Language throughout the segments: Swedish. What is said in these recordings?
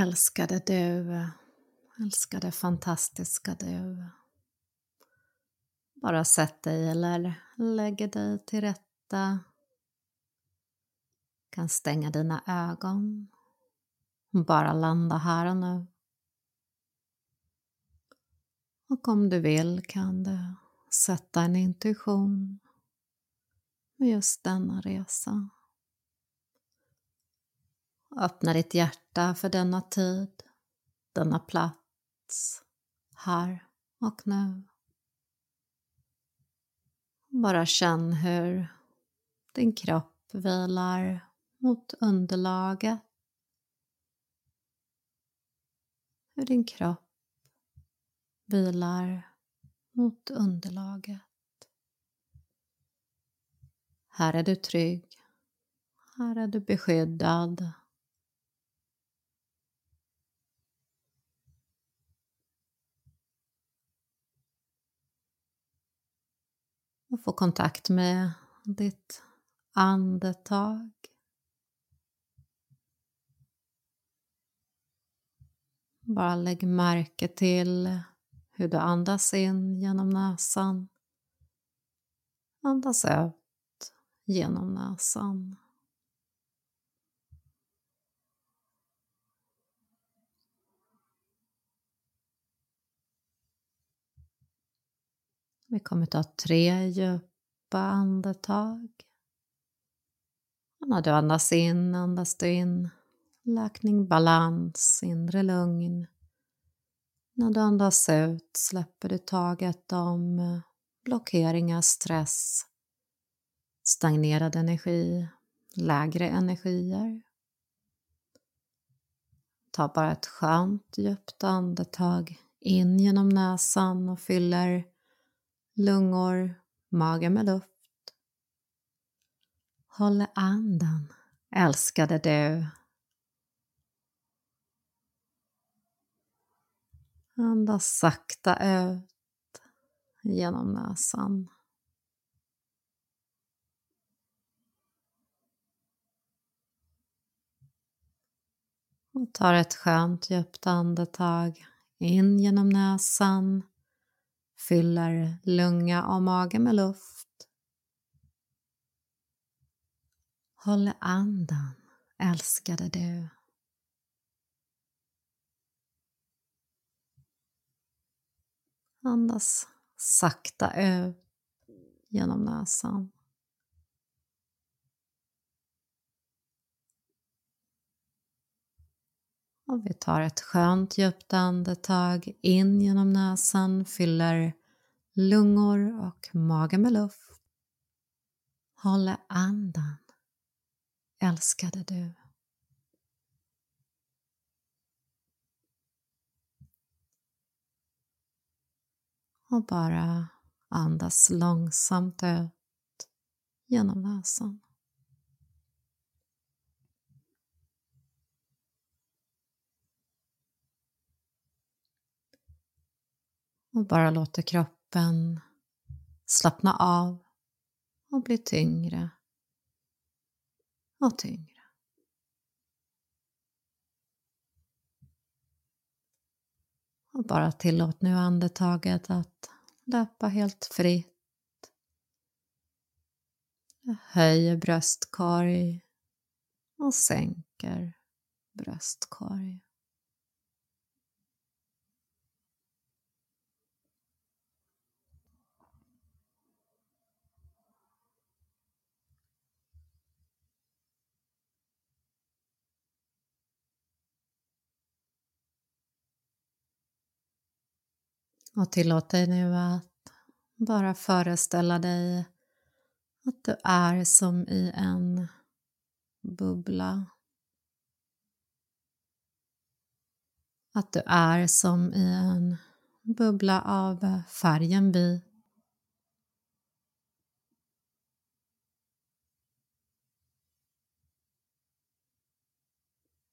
Älskade du, älskade fantastiska du. Bara sätt dig eller lägger dig till rätta. Kan stänga dina ögon. Bara landa här och nu. Och om du vill kan du sätta en intuition med just denna resa. Öppna ditt hjärta för denna tid, denna plats, här och nu. Bara känn hur din kropp vilar mot underlaget. Hur din kropp vilar mot underlaget. Här är du trygg. Här är du beskyddad. Och få kontakt med ditt andetag. Bara lägg märke till hur du andas in genom näsan. Andas ut genom näsan. Vi kommer ta tre djupa andetag. Och när du andas in andas du in läkning, balans, inre lugn. När du andas ut släpper du taget om blockeringar, stress, stagnerad energi, lägre energier. Ta bara ett skönt djupt andetag in genom näsan och fyller lungor, mage med luft. Håll andan, älskade du. Andas sakta ut genom näsan. Och tar ett skönt djupt andetag in genom näsan fyller lunga och mage med luft. Håll andan, älskade du. Andas sakta ut genom näsan. Och vi tar ett skönt djupt andetag in genom näsan, fyller lungor och mage med luft. Håll andan, älskade du. Och bara andas långsamt ut genom näsan. Och bara låter kroppen slappna av och bli tyngre och tyngre. Och bara tillåt nu andetaget att löpa helt fritt. Jag höjer bröstkorg och sänker bröstkorg. Och tillåt dig nu att bara föreställa dig att du är som i en bubbla. Att du är som i en bubbla av färgen vit.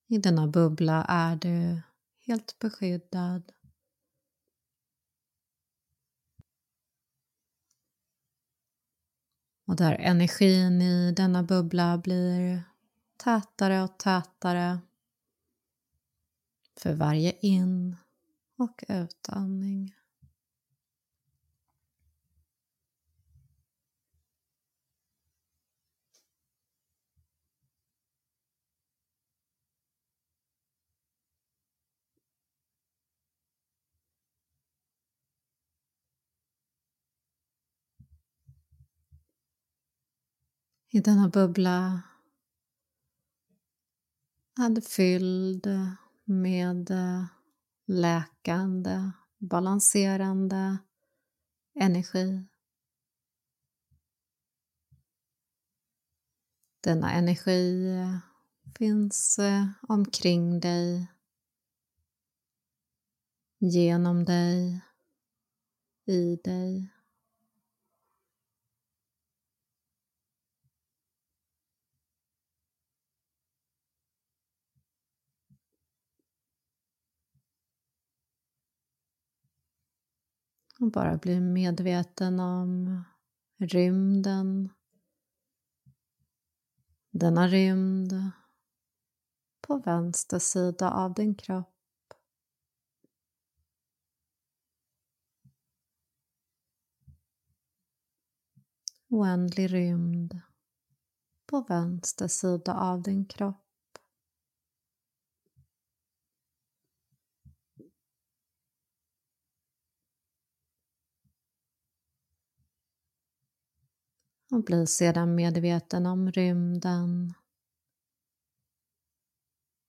I denna bubbla är du helt beskyddad Och där energin i denna bubbla blir tätare och tätare. för varje in och utandning. I denna bubbla är fylld med eh, läkande, balanserande energi. Denna energi eh, finns eh, omkring dig, genom dig, i dig. Och bara bli medveten om rymden. Denna rymd på vänster sida av din kropp. Oändlig rymd på vänster sida av din kropp. Och bli sedan medveten om rymden.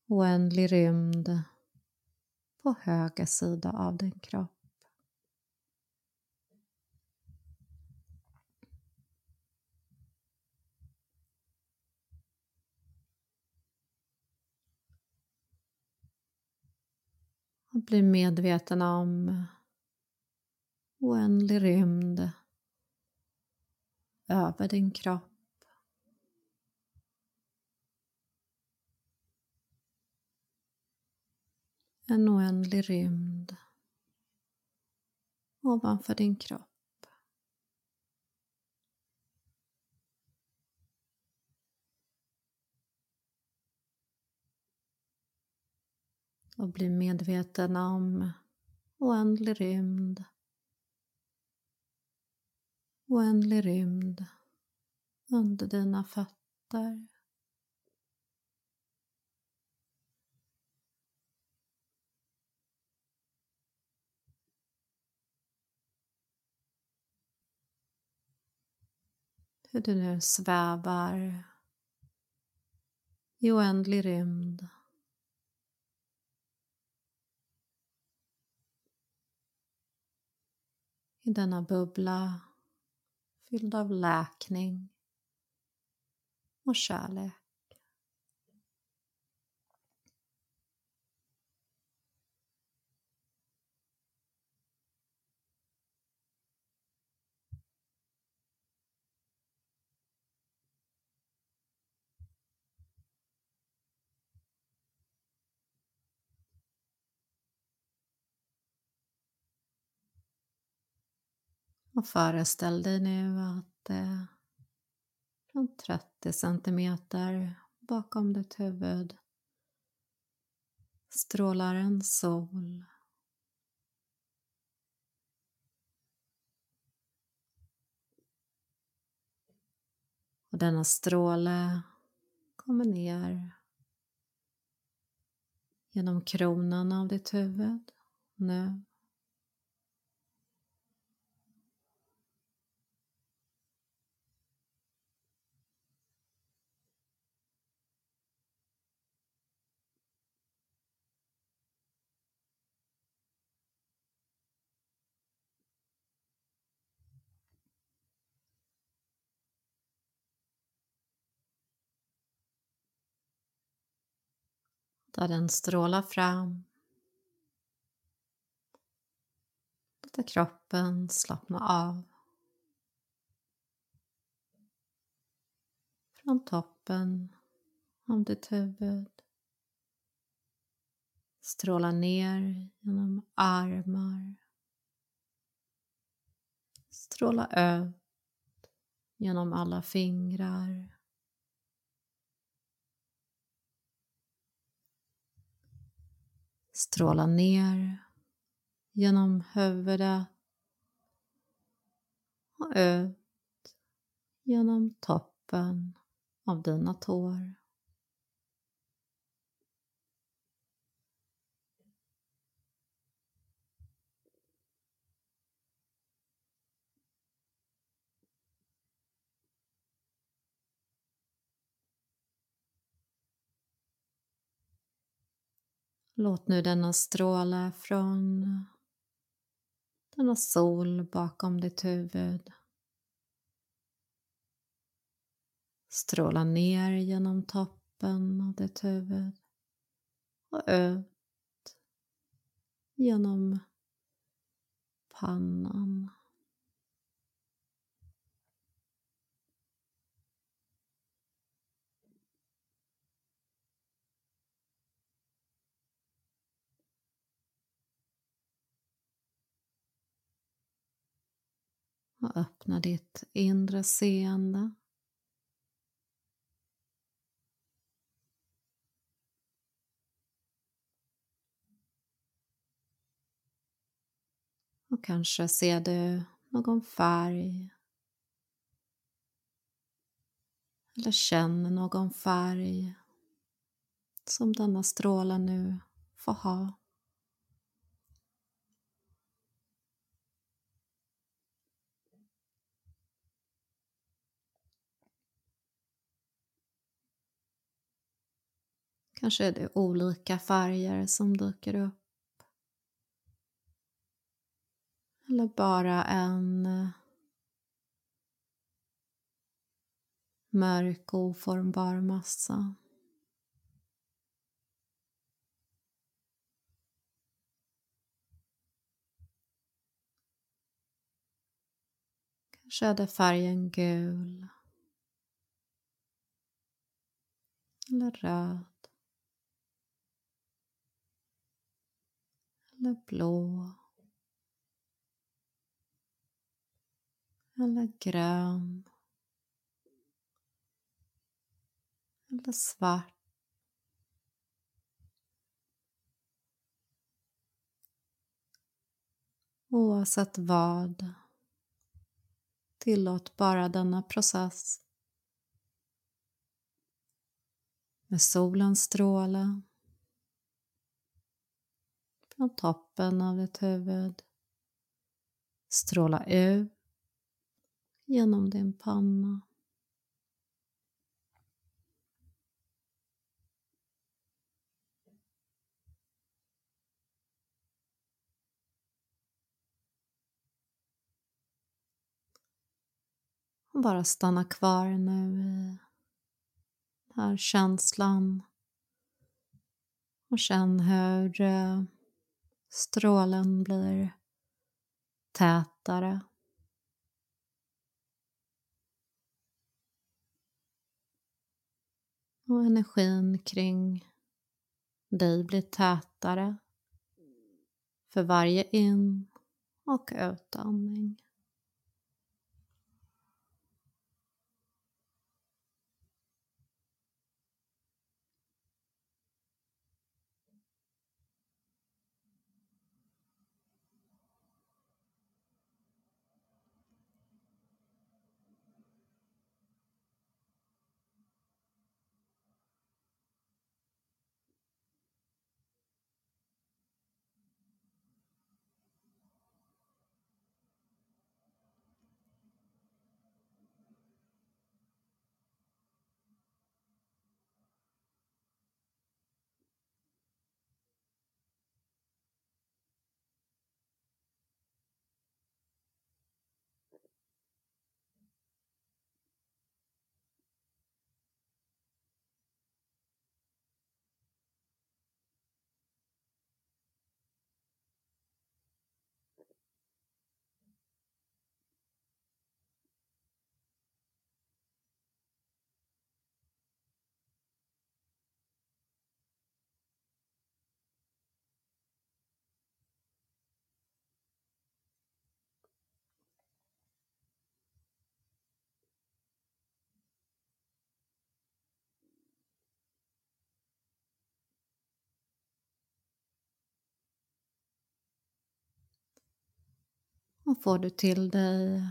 Oändlig rymd på höger sida av din kropp. Och bli medveten om oändlig rymd över din kropp. En oändlig rymd ovanför din kropp. och bli medveten om oändlig rymd oändlig rymd under dina fötter. Hur du nu svävar i oändlig rymd. I denna bubbla fylld av läkning och kärlek. Och föreställ dig nu att eh, från 30 centimeter bakom ditt huvud strålar en sol. Och denna stråle kommer ner genom kronan av ditt huvud nu. Där den strålar fram. Låta kroppen slappna av. Från toppen av ditt huvud. Stråla ner genom armar. Stråla ut genom alla fingrar. Stråla ner genom huvudet och ut genom toppen av dina tår. Låt nu denna stråle från denna sol bakom ditt huvud stråla ner genom toppen av ditt huvud och ut genom pannan. Och öppna ditt inre seende. Och kanske ser du någon färg eller känner någon färg som denna stråle nu får ha. Kanske är det olika färger som dyker upp. Eller bara en eh, mörk oformbar massa. Kanske är det färgen gul eller röd eller blå. Eller grön. Eller svart. Oavsett vad, tillåt bara denna process. Med solens stråle från toppen av ditt huvud stråla ut genom din panna. Och bara stanna kvar nu i den här känslan och känn hur eh, strålen blir tätare och energin kring dig blir tätare för varje in och utandning. Och får du till dig?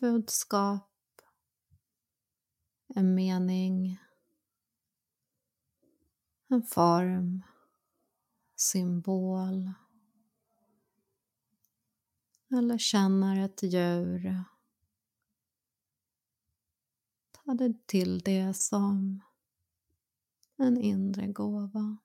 Budskap, en mening, en form, symbol? Eller känner ett djur? Ta det till det som en inre gåva.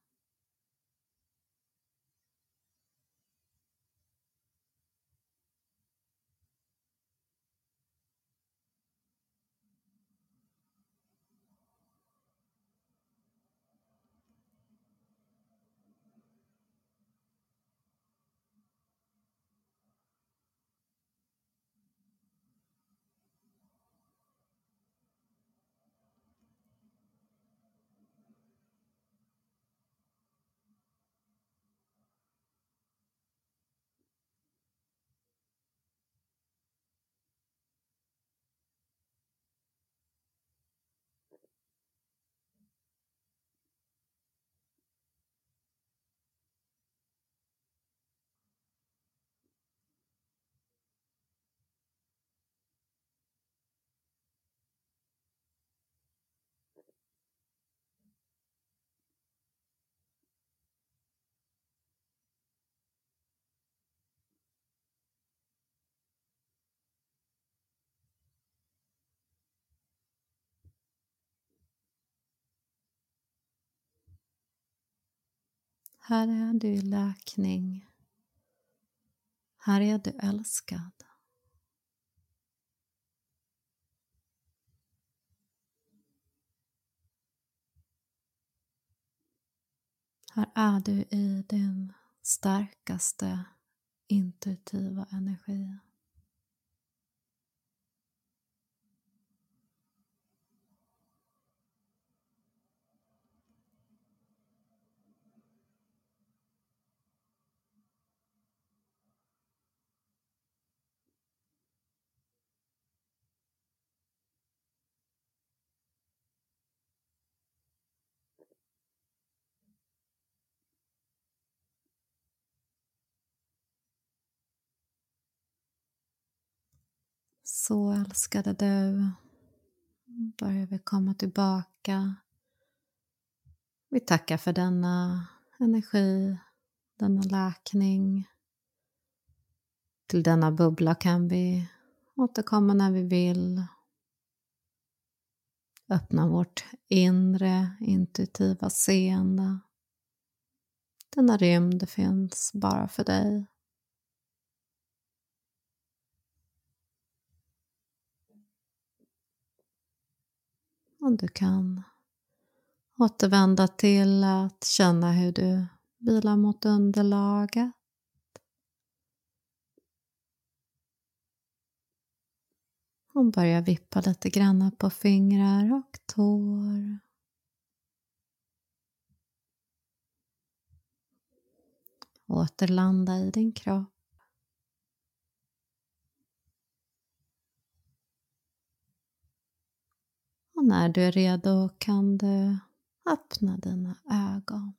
Här är du i läkning. Här är du älskad. Här är du i din starkaste intuitiva energi. Så älskade du. Börjar vi komma tillbaka. Vi tackar för denna energi, denna läkning. Till denna bubbla kan vi återkomma när vi vill. Öppna vårt inre intuitiva seende. Denna rymd finns bara för dig. Och du kan återvända till att känna hur du vilar mot underlaget. Hon börja vippa lite grann på fingrar och tår. Återlanda i din kropp. Och när du är redo kan du öppna dina ögon.